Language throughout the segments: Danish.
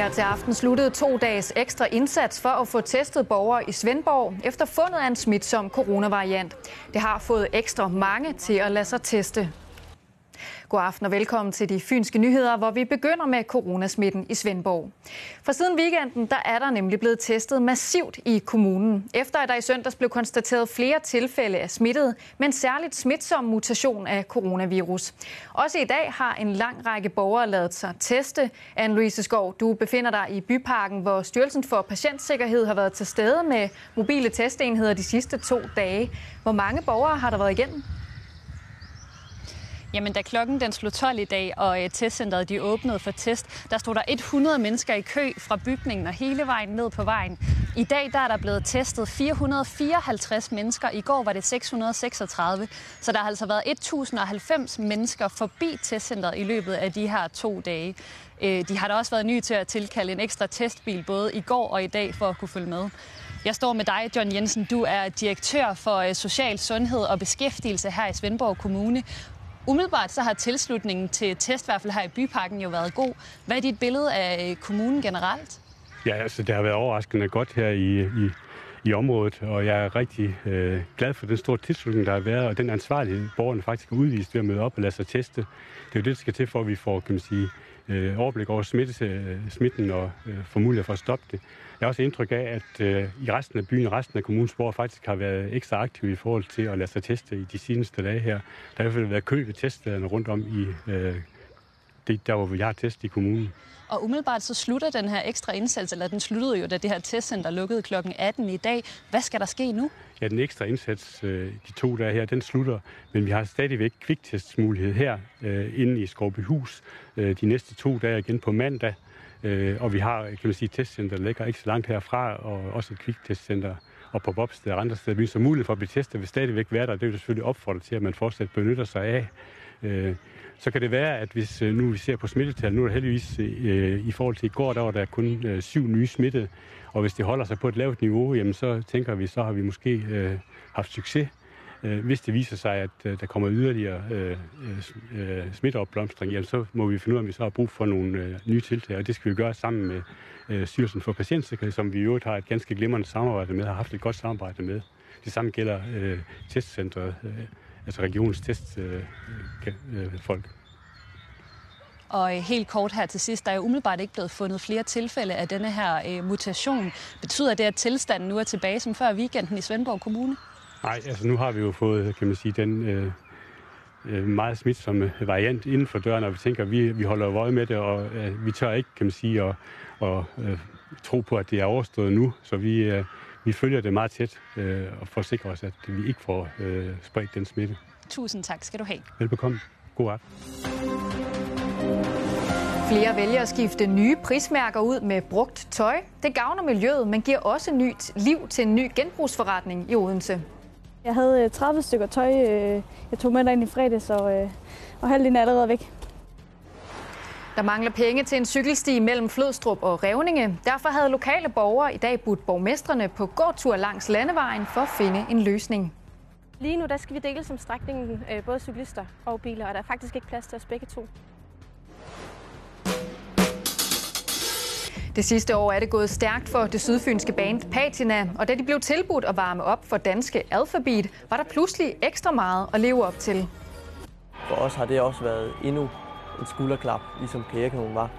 Her til aften sluttede to dages ekstra indsats for at få testet borgere i Svendborg efter fundet af en smitsom coronavariant. Det har fået ekstra mange til at lade sig teste. God aften og velkommen til de fynske nyheder, hvor vi begynder med coronasmitten i Svendborg. For siden weekenden der er der nemlig blevet testet massivt i kommunen, efter at der i søndags blev konstateret flere tilfælde af smittet men særligt smitsom mutation af coronavirus. Også i dag har en lang række borgere lavet sig teste. Anne-Louise Skov, du befinder dig i Byparken, hvor Styrelsen for Patientsikkerhed har været til stede med mobile testenheder de sidste to dage. Hvor mange borgere har der været igennem? Jamen, da klokken den slog 12 i dag, og øh, testcenteret de åbnede for test, der stod der 100 mennesker i kø fra bygningen og hele vejen ned på vejen. I dag der er der blevet testet 454 mennesker. I går var det 636. Så der har altså været 1090 mennesker forbi testcenteret i løbet af de her to dage. Øh, de har da også været nye til at tilkalde en ekstra testbil både i går og i dag for at kunne følge med. Jeg står med dig, John Jensen. Du er direktør for øh, Social Sundhed og Beskæftigelse her i Svendborg Kommune. Umiddelbart så har tilslutningen til testværfel her i byparken, jo været god. Hvad er dit billede af øh, kommunen generelt? Ja, altså det har været overraskende godt her i, i, i området, og jeg er rigtig øh, glad for den store tilslutning, der har været, og den ansvarlighed, borgerne faktisk har udvist ved at møde op og lade sig teste. Det er jo det, der skal til for, at vi får kan man sige, øh, overblik over smitte, øh, smitten og øh, får mulighed for at stoppe det. Jeg har også indtryk af, at øh, i resten af byen, resten af kommunens borgere faktisk har været ekstra aktive i forhold til at lade sig teste i de seneste dage her. Der har i hvert fald været kø ved teststederne rundt om i øh, det, der, hvor vi har test i kommunen. Og umiddelbart så slutter den her ekstra indsats, eller den sluttede jo, da det her testcenter lukkede kl. 18 i dag. Hvad skal der ske nu? Ja, den ekstra indsats, øh, de to dage her, den slutter, men vi har stadigvæk kviktestmulighed her øh, inde i Skovbyhus øh, de næste to dage igen på mandag. Og vi har, kan man sige, testcenter, der ligger ikke så langt herfra, og også et kviktestcenter og på Bobsted og andre steder. Så mulighed for at blive testet vil stadigvæk være der. Det vil selvfølgelig opfordre til, at man fortsat benytter sig af. Øh, så kan det være, at hvis øh, nu vi ser på smittetal, nu er der heldigvis øh, i forhold til i går, der var der kun øh, syv nye smittede, og hvis det holder sig på et lavt niveau, jamen så tænker vi, så har vi måske øh, haft succes. Øh, hvis det viser sig, at øh, der kommer yderligere øh, øh, øh smitteopblomstring, jamen så må vi finde ud af, om vi så har brug for nogle øh, nye tiltag, og det skal vi gøre sammen med øh, Styrelsen for Patientsikkerhed, som vi i øvrigt har et ganske glimrende samarbejde med, har haft et godt samarbejde med. Det samme gælder øh, testcentret, øh, altså regionens testfolk. Øh, øh, folk. Og øh, helt kort her til sidst, der er umiddelbart ikke blevet fundet flere tilfælde af denne her øh, mutation. Betyder det, at tilstanden nu er tilbage som før weekenden i Svendborg Kommune? Nej, altså nu har vi jo fået, kan man sige, den øh, øh meget smitsomme variant inden for døren, og vi tænker, at vi, vi holder øje med det, og øh, vi tør ikke, kan man sige, at, at øh, tro på, at det er overstået nu, så vi, øh, vi følger det meget tæt øh, og for at sikre os, at vi ikke får øh, spredt den smitte. Tusind tak skal du have. Velbekomme. God aften. Flere vælger at skifte nye prismærker ud med brugt tøj. Det gavner miljøet, men giver også nyt liv til en ny genbrugsforretning i Odense. Jeg havde 30 øh, stykker tøj, øh, jeg tog med ind i fredags, og, øh, og halvdelen er allerede væk. Der mangler penge til en cykelsti mellem Flodstrup og Revninge. Derfor havde lokale borgere i dag budt borgmestrene på gåtur langs landevejen for at finde en løsning. Lige nu der skal vi dele som strækningen både cyklister og biler, og der er faktisk ikke plads til os begge to. Det sidste år er det gået stærkt for det sydfynske band Patina, og da de blev tilbudt at varme op for danske alfabet, var der pludselig ekstra meget at leve op til. For os har det også været endnu et skulderklap, ligesom Kærekanon var.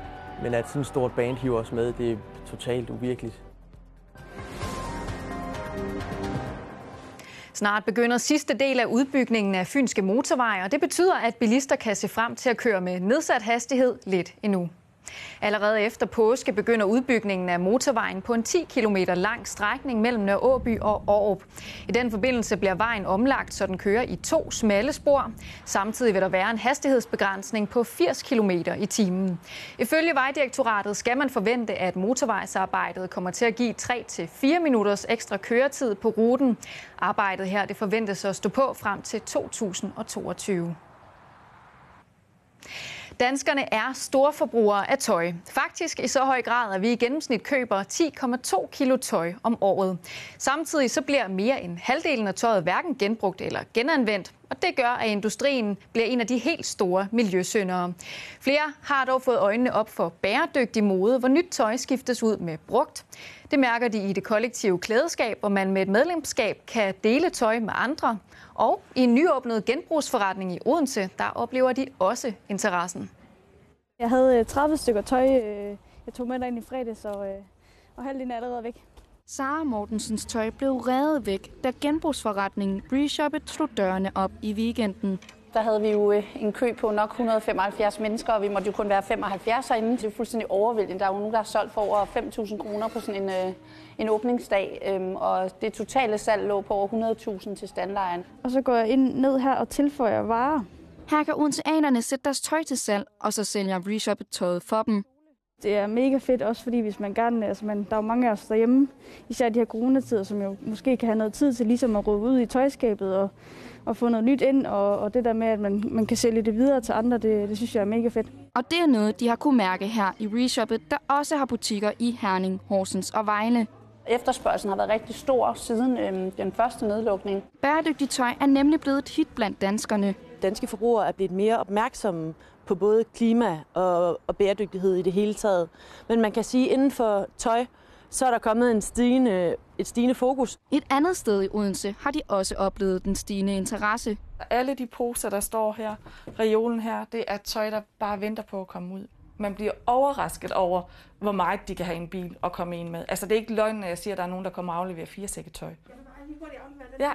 Men at sådan et stort band hiver os med, det er totalt uvirkeligt. Snart begynder sidste del af udbygningen af Fynske Motorvej, og det betyder, at bilister kan se frem til at køre med nedsat hastighed lidt endnu. Allerede efter påske begynder udbygningen af motorvejen på en 10 km lang strækning mellem Nørre Åby og Aarup. I den forbindelse bliver vejen omlagt, så den kører i to smalle spor. Samtidig vil der være en hastighedsbegrænsning på 80 km i timen. Ifølge Vejdirektoratet skal man forvente, at motorvejsarbejdet kommer til at give 3-4 minutters ekstra køretid på ruten. Arbejdet her det forventes at stå på frem til 2022. Danskerne er store forbrugere af tøj. Faktisk i så høj grad, at vi i gennemsnit køber 10,2 kilo tøj om året. Samtidig så bliver mere end halvdelen af tøjet hverken genbrugt eller genanvendt. og det gør, at industrien bliver en af de helt store miljøsyndere. Flere har dog fået øjnene op for bæredygtig mode, hvor nyt tøj skiftes ud med brugt. Det mærker de i det kollektive klædeskab, hvor man med et medlemskab kan dele tøj med andre. Og i en nyåbnet genbrugsforretning i Odense, der oplever de også interessen. Jeg havde 30 øh, stykker tøj, øh, jeg tog med ind i fredags, og, øh, og halvdelen er allerede væk. Sara Mortensens tøj blev reddet væk, da genbrugsforretningen Reshoppet slog dørene op i weekenden. Der havde vi jo en kø på nok 175 mennesker, og vi måtte jo kun være 75 herinde. Det er fuldstændig overvældende. Der er jo nogen, der har solgt for over 5.000 kroner på sådan en, en åbningsdag, øhm, og det totale salg lå på over 100.000 til standlejen. Og så går jeg ind ned her og tilføjer varer. Her kan odenseanerne sætte deres tøj til salg, og så sælger Reshoppet tøjet for dem. Det er mega fedt, også fordi hvis man gerne, altså man, der er jo mange af os derhjemme, især de her coronatider, som jo måske kan have noget tid til ligesom at råbe ud i tøjskabet og, og få noget nyt ind, og, og det der med, at man, man kan sælge det videre til andre, det, det synes jeg er mega fedt. Og det er noget, de har kunne mærke her i Reshoppet, der også har butikker i Herning, Horsens og Vejle. Efterspørgselen har været rigtig stor siden øhm, den første nedlukning. Bæredygtig tøj er nemlig blevet et hit blandt danskerne. Danske forbrugere er blevet mere opmærksomme på både klima og, og bæredygtighed i det hele taget. Men man kan sige, at inden for tøj, så er der kommet en stigende, et stigende fokus. Et andet sted i Odense har de også oplevet den stigende interesse. Alle de poser, der står her, reolen her, det er tøj, der bare venter på at komme ud. Man bliver overrasket over, hvor meget de kan have en bil og komme ind med. Altså det er ikke løgn, når jeg siger, at der er nogen, der kommer og afleverer fire sække tøj. Ja,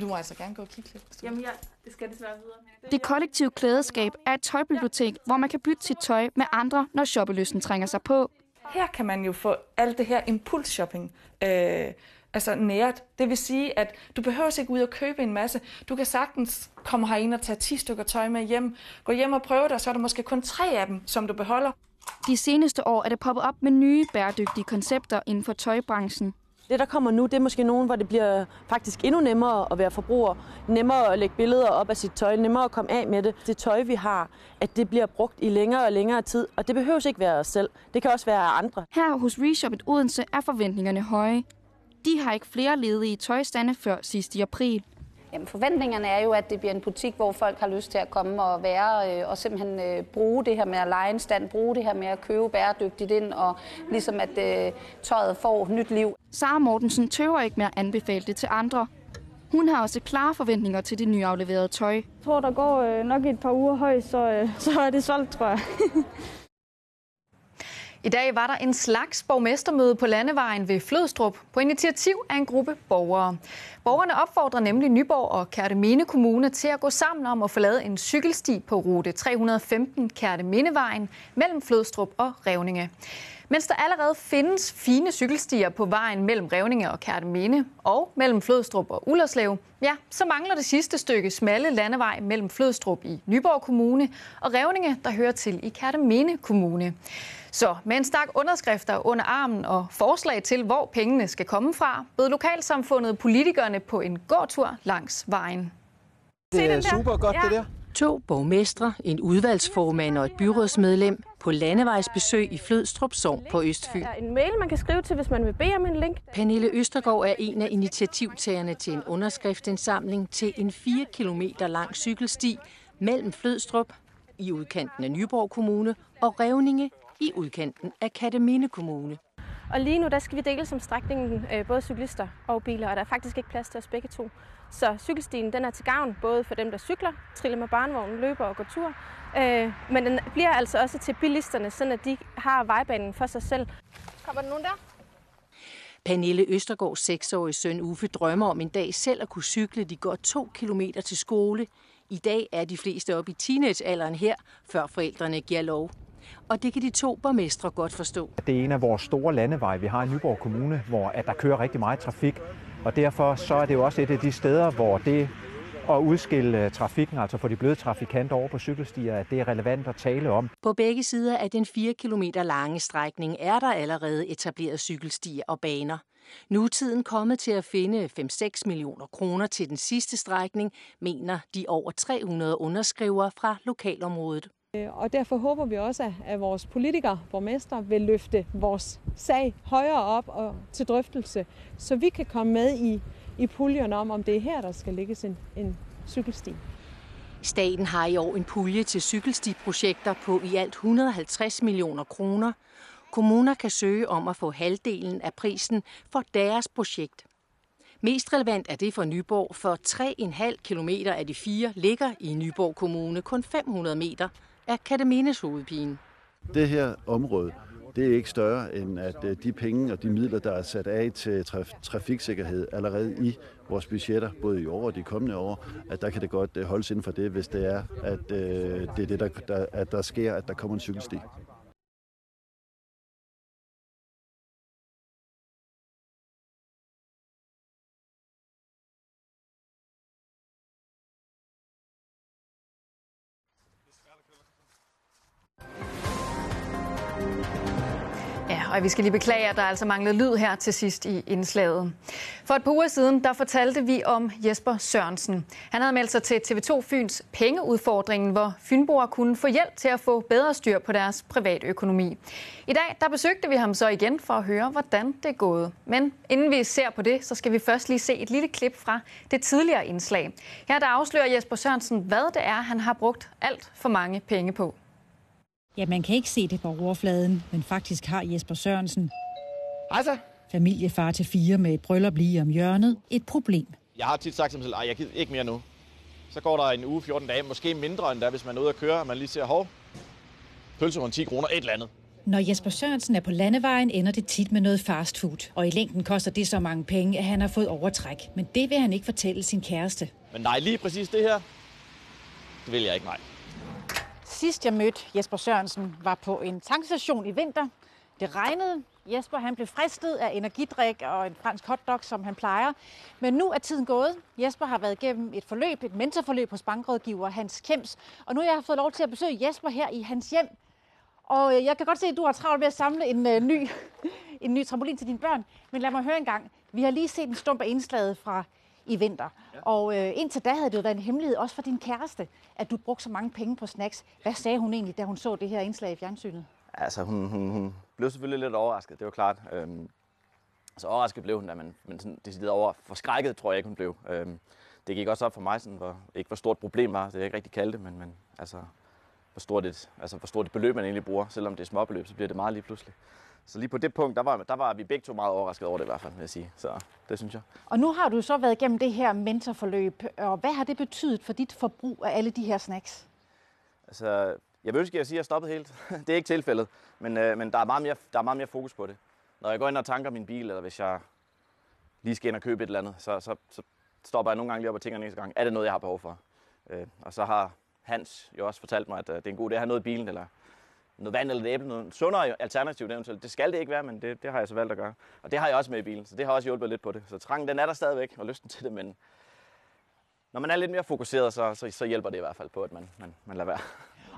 du må altså gerne gå og kigge lidt. Jamen, ja, det skal desværre videre. Det kollektive klædeskab er et tøjbibliotek, hvor man kan bytte sit tøj med andre, når shoppelysten trænger sig på. Her kan man jo få alt det her impulsshopping øh, altså nært. Det vil sige, at du behøver ikke ud og købe en masse. Du kan sagtens komme herind og tage 10 stykker tøj med hjem. Gå hjem og prøve det, og så er der måske kun tre af dem, som du beholder. De seneste år er det poppet op med nye bæredygtige koncepter inden for tøjbranchen. Det, der kommer nu, det er måske nogen, hvor det bliver faktisk endnu nemmere at være forbruger. Nemmere at lægge billeder op af sit tøj, nemmere at komme af med det. Det tøj, vi har, at det bliver brugt i længere og længere tid. Og det behøver ikke være os selv. Det kan også være andre. Her hos Reshoppet Odense er forventningerne høje. De har ikke flere ledige tøjstande før sidst i april. Jamen, forventningerne er jo, at det bliver en butik, hvor folk har lyst til at komme og være øh, og simpelthen øh, bruge det her med at lege en stand, bruge det her med at købe bæredygtigt ind, og ligesom at øh, tøjet får nyt liv. Sara Mortensen tøver ikke med at anbefale det til andre. Hun har også klare forventninger til det nyafleverede tøj. Jeg tror, der går øh, nok et par uger høj, så, øh, så er det solgt, tror jeg. I dag var der en slags borgmestermøde på Landevejen ved Flødstrup på initiativ af en gruppe borgere. Borgerne opfordrer nemlig Nyborg og Kærteminde Kommune til at gå sammen om at få lavet en cykelsti på rute 315 Kærtemindevejen mellem Flødstrup og Revninge. Mens der allerede findes fine cykelstier på vejen mellem Revninge og Kærteminde og mellem Flødstrup og Ullerslev, ja, så mangler det sidste stykke smalle landevej mellem Flødstrup i Nyborg Kommune og Revninge, der hører til i Kærteminde Kommune. Så med en stak underskrifter under armen og forslag til, hvor pengene skal komme fra, bød lokalsamfundet politikerne på en gåtur langs vejen. Det er super godt, ja. det der. To borgmestre, en udvalgsformand og et byrådsmedlem på landevejsbesøg i Flødstrup Sogn på Østfyn. Der er en mail, man kan skrive til, hvis man vil bede om en link. Pernille Østergaard er en af initiativtagerne til en underskriftsindsamling til en 4 km lang cykelsti mellem Flødstrup i udkanten af Nyborg Kommune og Revninge i udkanten af Kataminde Kommune. Og lige nu der skal vi dele som strækningen øh, både cyklister og biler, og der er faktisk ikke plads til os begge to. Så cykelstien den er til gavn både for dem, der cykler, triller med barnevognen, løber og går tur, øh, men den bliver altså også til bilisterne, så at de har vejbanen for sig selv. Kommer der nogen der? Pernille Østergaards seksårige søn Uffe drømmer om en dag selv at kunne cykle de godt to kilometer til skole. I dag er de fleste oppe i teenagealderen her, før forældrene giver lov. Og det kan de to borgmestre godt forstå. Det er en af vores store landeveje, vi har i Nyborg Kommune, hvor at der kører rigtig meget trafik. Og derfor så er det jo også et af de steder, hvor det at udskille øh, trafikken, altså få de bløde trafikanter over på cykelstier, at det er relevant at tale om. På begge sider af den 4 km lange strækning er der allerede etableret cykelstier og baner. Nu er tiden kommet til at finde 5-6 millioner kroner til den sidste strækning, mener de over 300 underskrivere fra lokalområdet. Øh, og derfor håber vi også, at vores politikere, borgmestre, vil løfte vores sag højere op og til drøftelse, så vi kan komme med i, i puljen om, om det er her, der skal lægges en, en cykelsti. Staten har i år en pulje til cykelstiprojekter på i alt 150 millioner kroner. Kommuner kan søge om at få halvdelen af prisen for deres projekt. Mest relevant er det for Nyborg, for 3,5 km af de fire ligger i Nyborg Kommune. Kun 500 meter er Katamines hovedpine. Det her område, det er ikke større end at øh, de penge og de midler, der er sat af til traf- trafiksikkerhed allerede i vores budgetter, både i år og de kommende år, at der kan det godt øh, holdes inden for det, hvis det er, at øh, det er det, der, der, at der sker, at der kommer en cykelsti. Og vi skal lige beklage, at der altså manglede lyd her til sidst i indslaget. For et par uger siden, der fortalte vi om Jesper Sørensen. Han havde meldt sig til TV2 Fyns pengeudfordringen, hvor fynboer kunne få hjælp til at få bedre styr på deres privatøkonomi. I dag, der besøgte vi ham så igen for at høre, hvordan det er gået. Men inden vi ser på det, så skal vi først lige se et lille klip fra det tidligere indslag. Her der afslører Jesper Sørensen, hvad det er, han har brugt alt for mange penge på. Ja, man kan ikke se det på overfladen, men faktisk har Jesper Sørensen, Hej så. familiefar til fire med et bryllup lige om hjørnet, et problem. Jeg har tit sagt til mig selv, at jeg gider ikke mere nu. Så går der en uge, 14 dage, måske mindre end da, hvis man er ude at køre, og man lige ser, hov, pølsehorn 10 kroner, et eller andet. Når Jesper Sørensen er på landevejen, ender det tit med noget fast food. Og i længden koster det så mange penge, at han har fået overtræk. Men det vil han ikke fortælle sin kæreste. Men nej, lige præcis det her, det vil jeg ikke, nej. Sidst jeg mødte Jesper Sørensen var på en tankstation i vinter. Det regnede. Jesper han blev fristet af energidrik og en fransk hotdog, som han plejer. Men nu er tiden gået. Jesper har været igennem et forløb, et mentorforløb hos bankrådgiver Hans Kems. Og nu har jeg fået lov til at besøge Jesper her i hans hjem. Og øh, jeg kan godt se, at du har travlt med at samle en, øh, ny, en ny trampolin til dine børn. Men lad mig høre en gang. Vi har lige set en stump af indslaget fra i vinter. Ja. Og øh, indtil da havde det jo været en hemmelighed, også for din kæreste, at du brugte så mange penge på snacks. Hvad sagde hun egentlig, da hun så det her indslag i fjernsynet? Altså, hun, hun, hun blev selvfølgelig lidt overrasket, det var klart. Øhm, så overrasket blev hun, da man, men sådan decideret over forskrækket, tror jeg ikke, hun blev. Øhm, det gik også op for mig, sådan, hvor, ikke hvor stort problem var, det jeg ikke rigtig kalde det, men, men altså, hvor stort, et, altså, hvor stort et beløb man egentlig bruger. Selvom det er småbeløb, så bliver det meget lige pludselig. Så lige på det punkt, der var, der var vi begge to meget overrasket over det i hvert fald, vil jeg sige. Så det synes jeg. Og nu har du så været igennem det her mentorforløb, og hvad har det betydet for dit forbrug af alle de her snacks? Altså, jeg vil ønske, at jeg siger, at jeg stoppet helt. det er ikke tilfældet, men, øh, men der, er meget mere, der er meget mere fokus på det. Når jeg går ind og tanker min bil, eller hvis jeg lige skal ind og købe et eller andet, så, så, så stopper jeg nogle gange lige op og tænker næste gang, er det noget, jeg har behov for? Øh, og så har Hans jo også fortalt mig, at øh, det er en god idé at have noget i bilen, eller noget vand eller et æble, noget sundere alternativ eventuelt. Det skal det ikke være, men det, det har jeg så valgt at gøre. Og det har jeg også med i bilen, så det har også hjulpet lidt på det. Så trangen, den er der stadigvæk, og lysten til det, men når man er lidt mere fokuseret, så, så, så hjælper det i hvert fald på, at man, man, man lader være.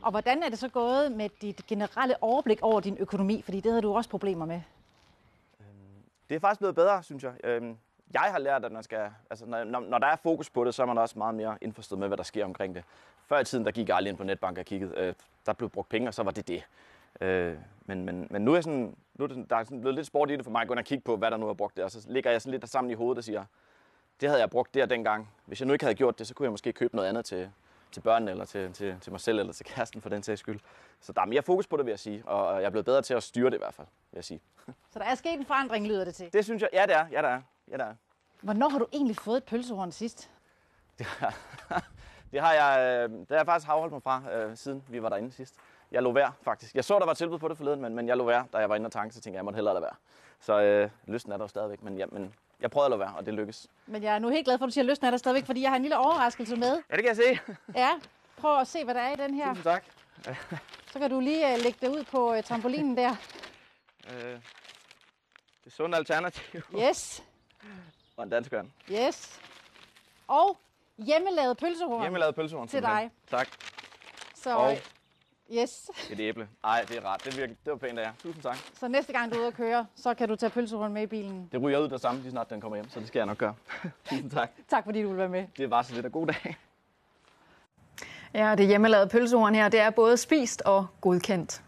Og hvordan er det så gået med dit generelle overblik over din økonomi? Fordi det havde du også problemer med. Det er faktisk blevet bedre, synes jeg. Jeg har lært, at man skal, altså, når, når, der er fokus på det, så er man også meget mere indforstået med, hvad der sker omkring det. Før i tiden, der gik jeg aldrig ind på netbank og kiggede. Øh, der blev brugt penge, og så var det det. Øh, men, men, men nu er, sådan, nu er det, der er sådan blevet lidt sport i det for mig at gå ind og kigge på, hvad der nu er brugt der. Og så ligger jeg sådan lidt sammen i hovedet og siger, det havde jeg brugt der dengang. Hvis jeg nu ikke havde gjort det, så kunne jeg måske købe noget andet til, til børnene, eller til, til, til mig selv, eller til kæresten for den sags skyld. Så der er mere fokus på det, vil jeg sige. Og jeg er blevet bedre til at styre det i hvert fald, vil jeg sige. Så der er sket en forandring, lyder det til. Det synes jeg, ja det er, ja det er. Ja, det er. Hvornår har du egentlig fået et pølsehorn sidst? Det har jeg, øh, det har jeg faktisk afholdt mig fra, øh, siden vi var derinde sidst. Jeg lå værd, faktisk. Jeg så, der var tilbud på det forleden, men, men jeg lå værd, da jeg var inde og tanke, så tænkte jeg, jeg måtte hellere lade være. Så øh, lysten er der jo stadigvæk, men, ja, men jeg prøvede at lade være, og det lykkedes. Men jeg er nu helt glad for, at du siger, at lysten er der stadigvæk, fordi jeg har en lille overraskelse med. Ja, det kan jeg se. Ja, prøv at se, hvad der er i den her. Tusind tak. Så kan du lige uh, lægge det ud på uh, trampolinen der. Øh, det sunde alternativ. Yes, Og en danskørn. yes. Og hjemmelavet pølsehorn. Hjemmelavet pølsehorn. Til dig. Tak. Så, Og yes. et æble. Ej, det er rart. Det, virker, det var pænt af jer. Tusind tak. Så næste gang du er ude at køre, så kan du tage pølsehorn med i bilen. Det ryger ud der samme, lige snart den kommer hjem, så det skal jeg nok gøre. Tusind tak. Tak fordi du vil være med. Det var så lidt af god dag. Ja, det hjemmelavede pølsehorn her, det er både spist og godkendt.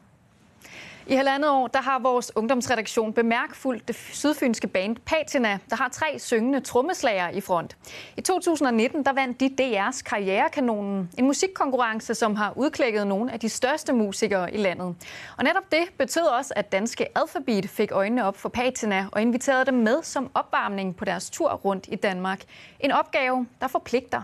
I halvandet år der har vores ungdomsredaktion bemærkfuldt det sydfynske band Patina, der har tre syngende trommeslager i front. I 2019 der vandt de DR's Karrierekanonen, en musikkonkurrence, som har udklækket nogle af de største musikere i landet. Og netop det betød også, at danske Alphabet fik øjnene op for Patina og inviterede dem med som opvarmning på deres tur rundt i Danmark. En opgave, der forpligter.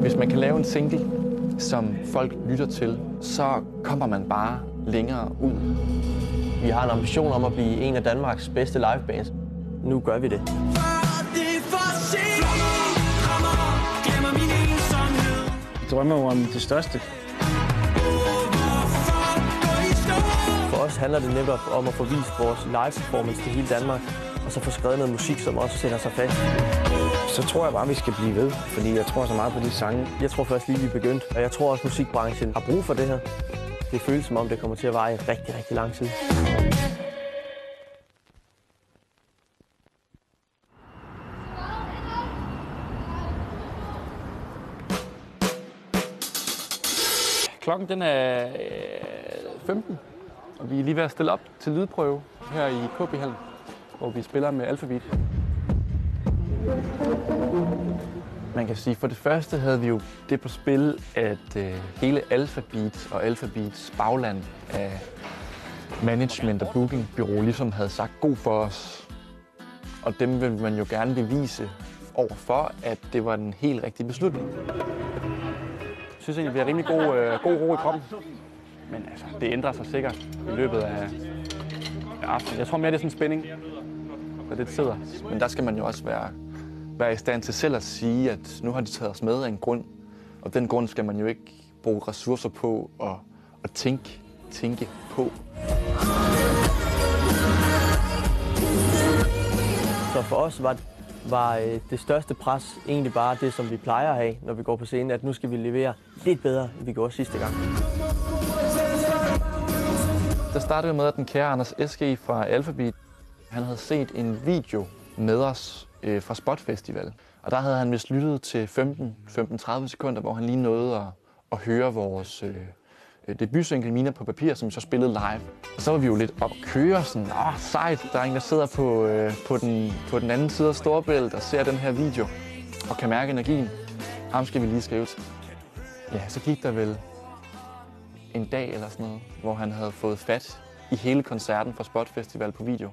Hvis man kan lave en single, som folk lytter til, så kommer man bare længere ud. Vi har en ambition om at blive en af Danmarks bedste livebands. Nu gør vi det. Jeg drømmer jo om det største. For os handler det netop om at få vist vores live-performance til hele Danmark, og så få skrevet noget musik, som også sætter sig fast. Så tror jeg bare, vi skal blive ved, fordi jeg tror så meget på de sange. Jeg tror først lige, vi er begyndt, og jeg tror også, musikbranchen har brug for det her. Det føles som om, det kommer til at vare i rigtig, rigtig lang tid. Klokken den er øh, 15, og vi er lige ved at stille op til lydprøve her i KB-hallen, hvor vi spiller med Alphabet. Man kan sige, for det første havde vi jo det på spil, at øh, hele Alphabet og Alphabets bagland af management og bookingbureau ligesom havde sagt god for os. Og dem vil man jo gerne bevise overfor, at det var den helt rigtige beslutning. Jeg synes egentlig, vi har rimelig god, øh, god ro i kroppen. Men altså, det ændrer sig sikkert i løbet af, af aftenen. Jeg tror mere, det er sådan en spænding, hvad det sidder. Men der skal man jo også være, være i stand til selv at sige, at nu har de taget os med af en grund. Og den grund skal man jo ikke bruge ressourcer på og, og tænke, tænke på. Så for os var, var øh, det største pres egentlig bare det, som vi plejer at have, når vi går på scenen, at nu skal vi levere lidt bedre, end vi gjorde sidste gang. Der startede med, at den kære Anders S.G. fra Alphabet, han havde set en video med os øh, fra Spot Festival. Og der havde han vist lyttet til 15-30 sekunder, hvor han lige nåede at, at høre vores øh, øh debutsingle Mina på papir, som så spillede live. Og så var vi jo lidt op at køre, sådan, åh sejt, der er en, der sidder på, øh, på, den, på den anden side af Storbælt og ser den her video og kan mærke energien. Ham skal vi lige skrive til. Ja, så gik der vel en dag eller sådan noget, hvor han havde fået fat i hele koncerten fra Spot Festival på video.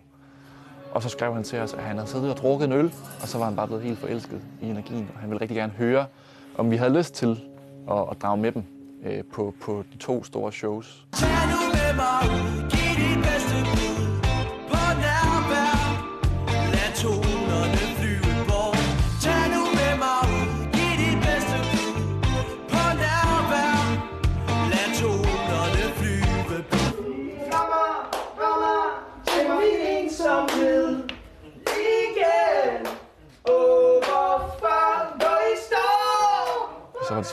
Og så skrev han til os, at han havde siddet og drukket en øl, og så var han bare blevet helt forelsket i energien, og han ville rigtig gerne høre, om vi havde lyst til at, at drage med dem øh, på, på de to store shows. Tag nu med mig ud,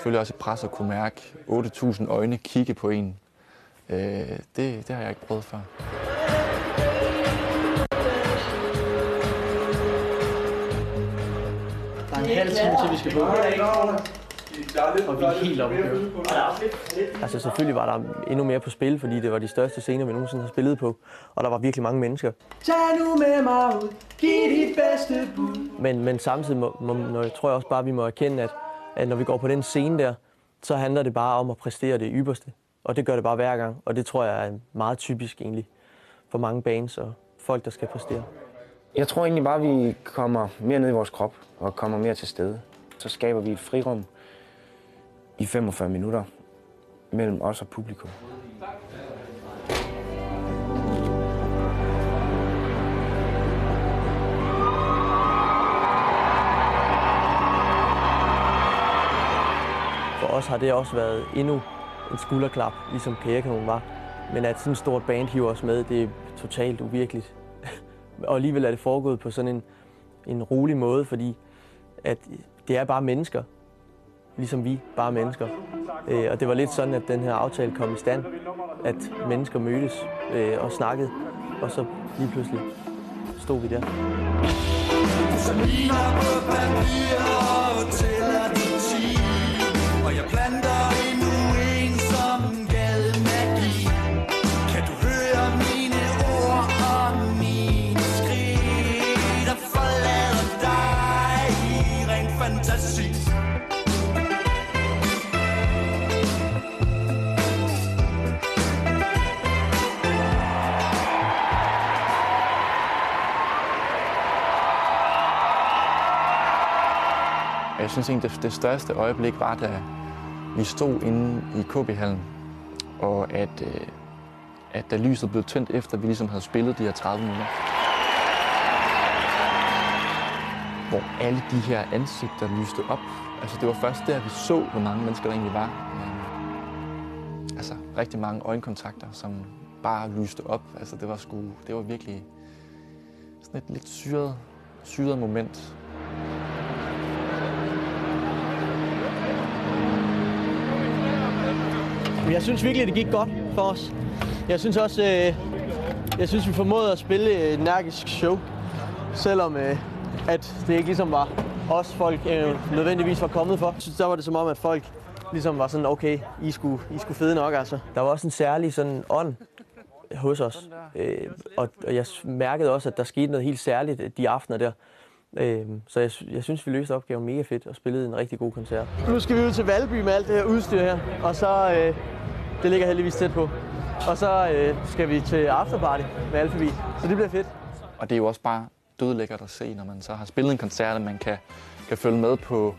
selvfølgelig også et pres at kunne mærke 8.000 øjne kigge på en. Øh, det, det har jeg ikke prøvet før. Der er en halv time til, vi skal på. Og vi er helt oppe at køre. Altså selvfølgelig var der endnu mere på spil, fordi det var de største scener, vi nogensinde har spillet på. Og der var virkelig mange mennesker. Tag nu med mig ud, giv dit bedste bud. Men, men samtidig må, må, når, jeg tror jeg også bare, vi må erkende, at, at når vi går på den scene der, så handler det bare om at præstere det ypperste. Og det gør det bare hver gang. Og det tror jeg er meget typisk egentlig for mange bands og folk, der skal præstere. Jeg tror egentlig bare, at vi kommer mere ned i vores krop og kommer mere til stede. Så skaber vi et frirum i 45 minutter mellem os og publikum. Os har det også været endnu en skulderklap, ligesom Karrierekanonen var. Men at sådan et stort band hiver os med, det er totalt uvirkeligt. og alligevel er det foregået på sådan en, en rolig måde, fordi at det er bare mennesker, ligesom vi, bare mennesker. Øh, og det var lidt sådan, at den her aftale kom i stand, at mennesker mødtes øh, og snakkede, og så lige pludselig stod vi der. Så ligner på papir og tæller til jeg synes egentlig, det, det største øjeblik var, da vi stod inde i KB-hallen, og at, øh, at da lyset blev tændt efter, vi ligesom havde spillet de her 30 minutter. Hvor alle de her ansigter lyste op. Altså det var først der, vi så, hvor mange mennesker der egentlig var. Men, øh, altså rigtig mange øjenkontakter, som bare lyste op. Altså det var, sgu, det var virkelig sådan et lidt syret, syret moment. Men jeg synes virkelig, det gik godt for os. Jeg synes også, øh, jeg synes, vi formåede at spille et energisk show. Selvom øh, at det ikke ligesom var os folk øh, nødvendigvis var kommet for. Jeg synes, der var det som om, at folk ligesom var sådan, okay, I skulle, I skulle fede nok altså. Der var også en særlig sådan ånd hos os. Øh, og, og jeg mærkede også, at der skete noget helt særligt øh, de aftener der. Øh, så jeg, jeg synes, vi løste opgaven mega fedt og spillede en rigtig god koncert. Nu skal vi ud til Valby med alt det her udstyr her. Og så, øh, det ligger heldigvis tæt på. Og så øh, skal vi til afterparty med Alphabi. Så det bliver fedt. Og det er jo også bare dødlækkert at se, når man så har spillet en koncert, at man kan, kan følge med på,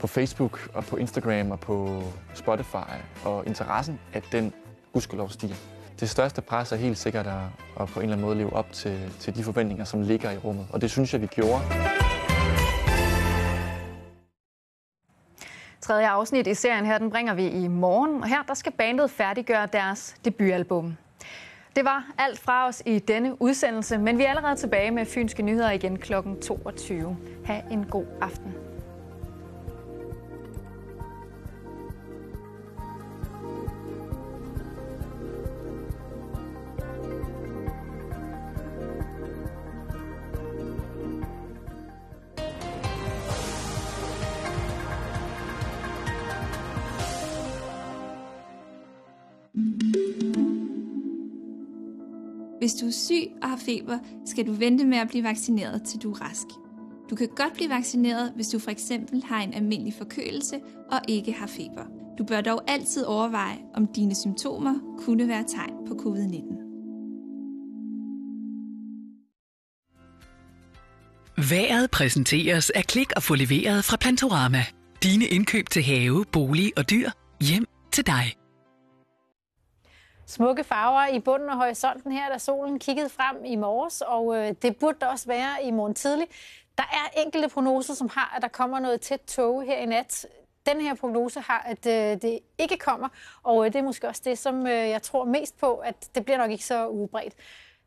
på Facebook og på Instagram og på Spotify. Og interessen, at den gudskelov stiger. Det største pres er helt sikkert at, at på en eller anden måde leve op til, til de forventninger, som ligger i rummet. Og det synes jeg, vi gjorde. Tredje afsnit i serien her, den bringer vi i morgen. Og her der skal bandet færdiggøre deres debutalbum. Det var alt fra os i denne udsendelse, men vi er allerede tilbage med Fynske Nyheder igen kl. 22. Ha' en god aften. Syg og har feber, skal du vente med at blive vaccineret, til du er rask. Du kan godt blive vaccineret, hvis du for eksempel har en almindelig forkølelse og ikke har feber. Du bør dog altid overveje, om dine symptomer kunne være tegn på covid-19. Været præsenteres af Klik og få leveret fra Plantorama. Dine indkøb til have, bolig og dyr hjem til dig. Smukke farver i bunden af horisonten her, da solen kiggede frem i morges, og øh, det burde der også være i morgen tidlig. Der er enkelte prognoser, som har, at der kommer noget tæt tåge her i nat. Den her prognose har, at øh, det ikke kommer, og øh, det er måske også det, som øh, jeg tror mest på, at det bliver nok ikke så udbredt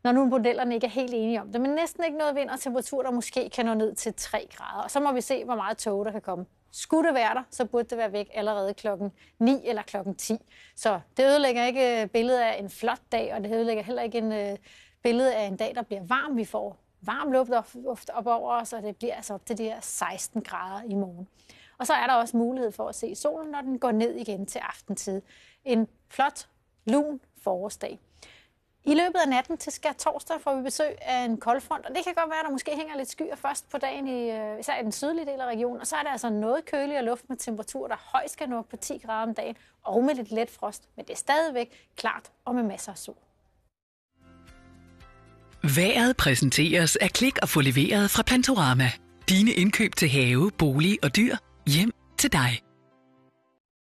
når nu modellerne ikke er helt enige om det. Men næsten ikke noget vind og temperatur, der måske kan nå ned til 3 grader. Og så må vi se, hvor meget tåge der kan komme. Skulle det være der, så burde det være væk allerede klokken 9 eller klokken 10. Så det ødelægger ikke øh, billedet af en flot dag, og det ødelægger heller ikke en øh, billede af en dag, der bliver varm. Vi får varm luft op, luft op over os, og det bliver altså op til de her 16 grader i morgen. Og så er der også mulighed for at se solen, når den går ned igen til aftentid. En flot, lun forårsdag. I løbet af natten til skær torsdag får vi besøg af en koldfront, og det kan godt være, at der måske hænger lidt skyer først på dagen, i, øh, især i den sydlige del af regionen. Og så er det altså noget køligere luft med temperatur, der højst skal nå op på 10 grader om dagen, og med lidt let frost. Men det er stadigvæk klart og med masser af sol. Været præsenteres af Klik og få leveret fra Plantorama. Dine indkøb til have, bolig og dyr hjem til dig.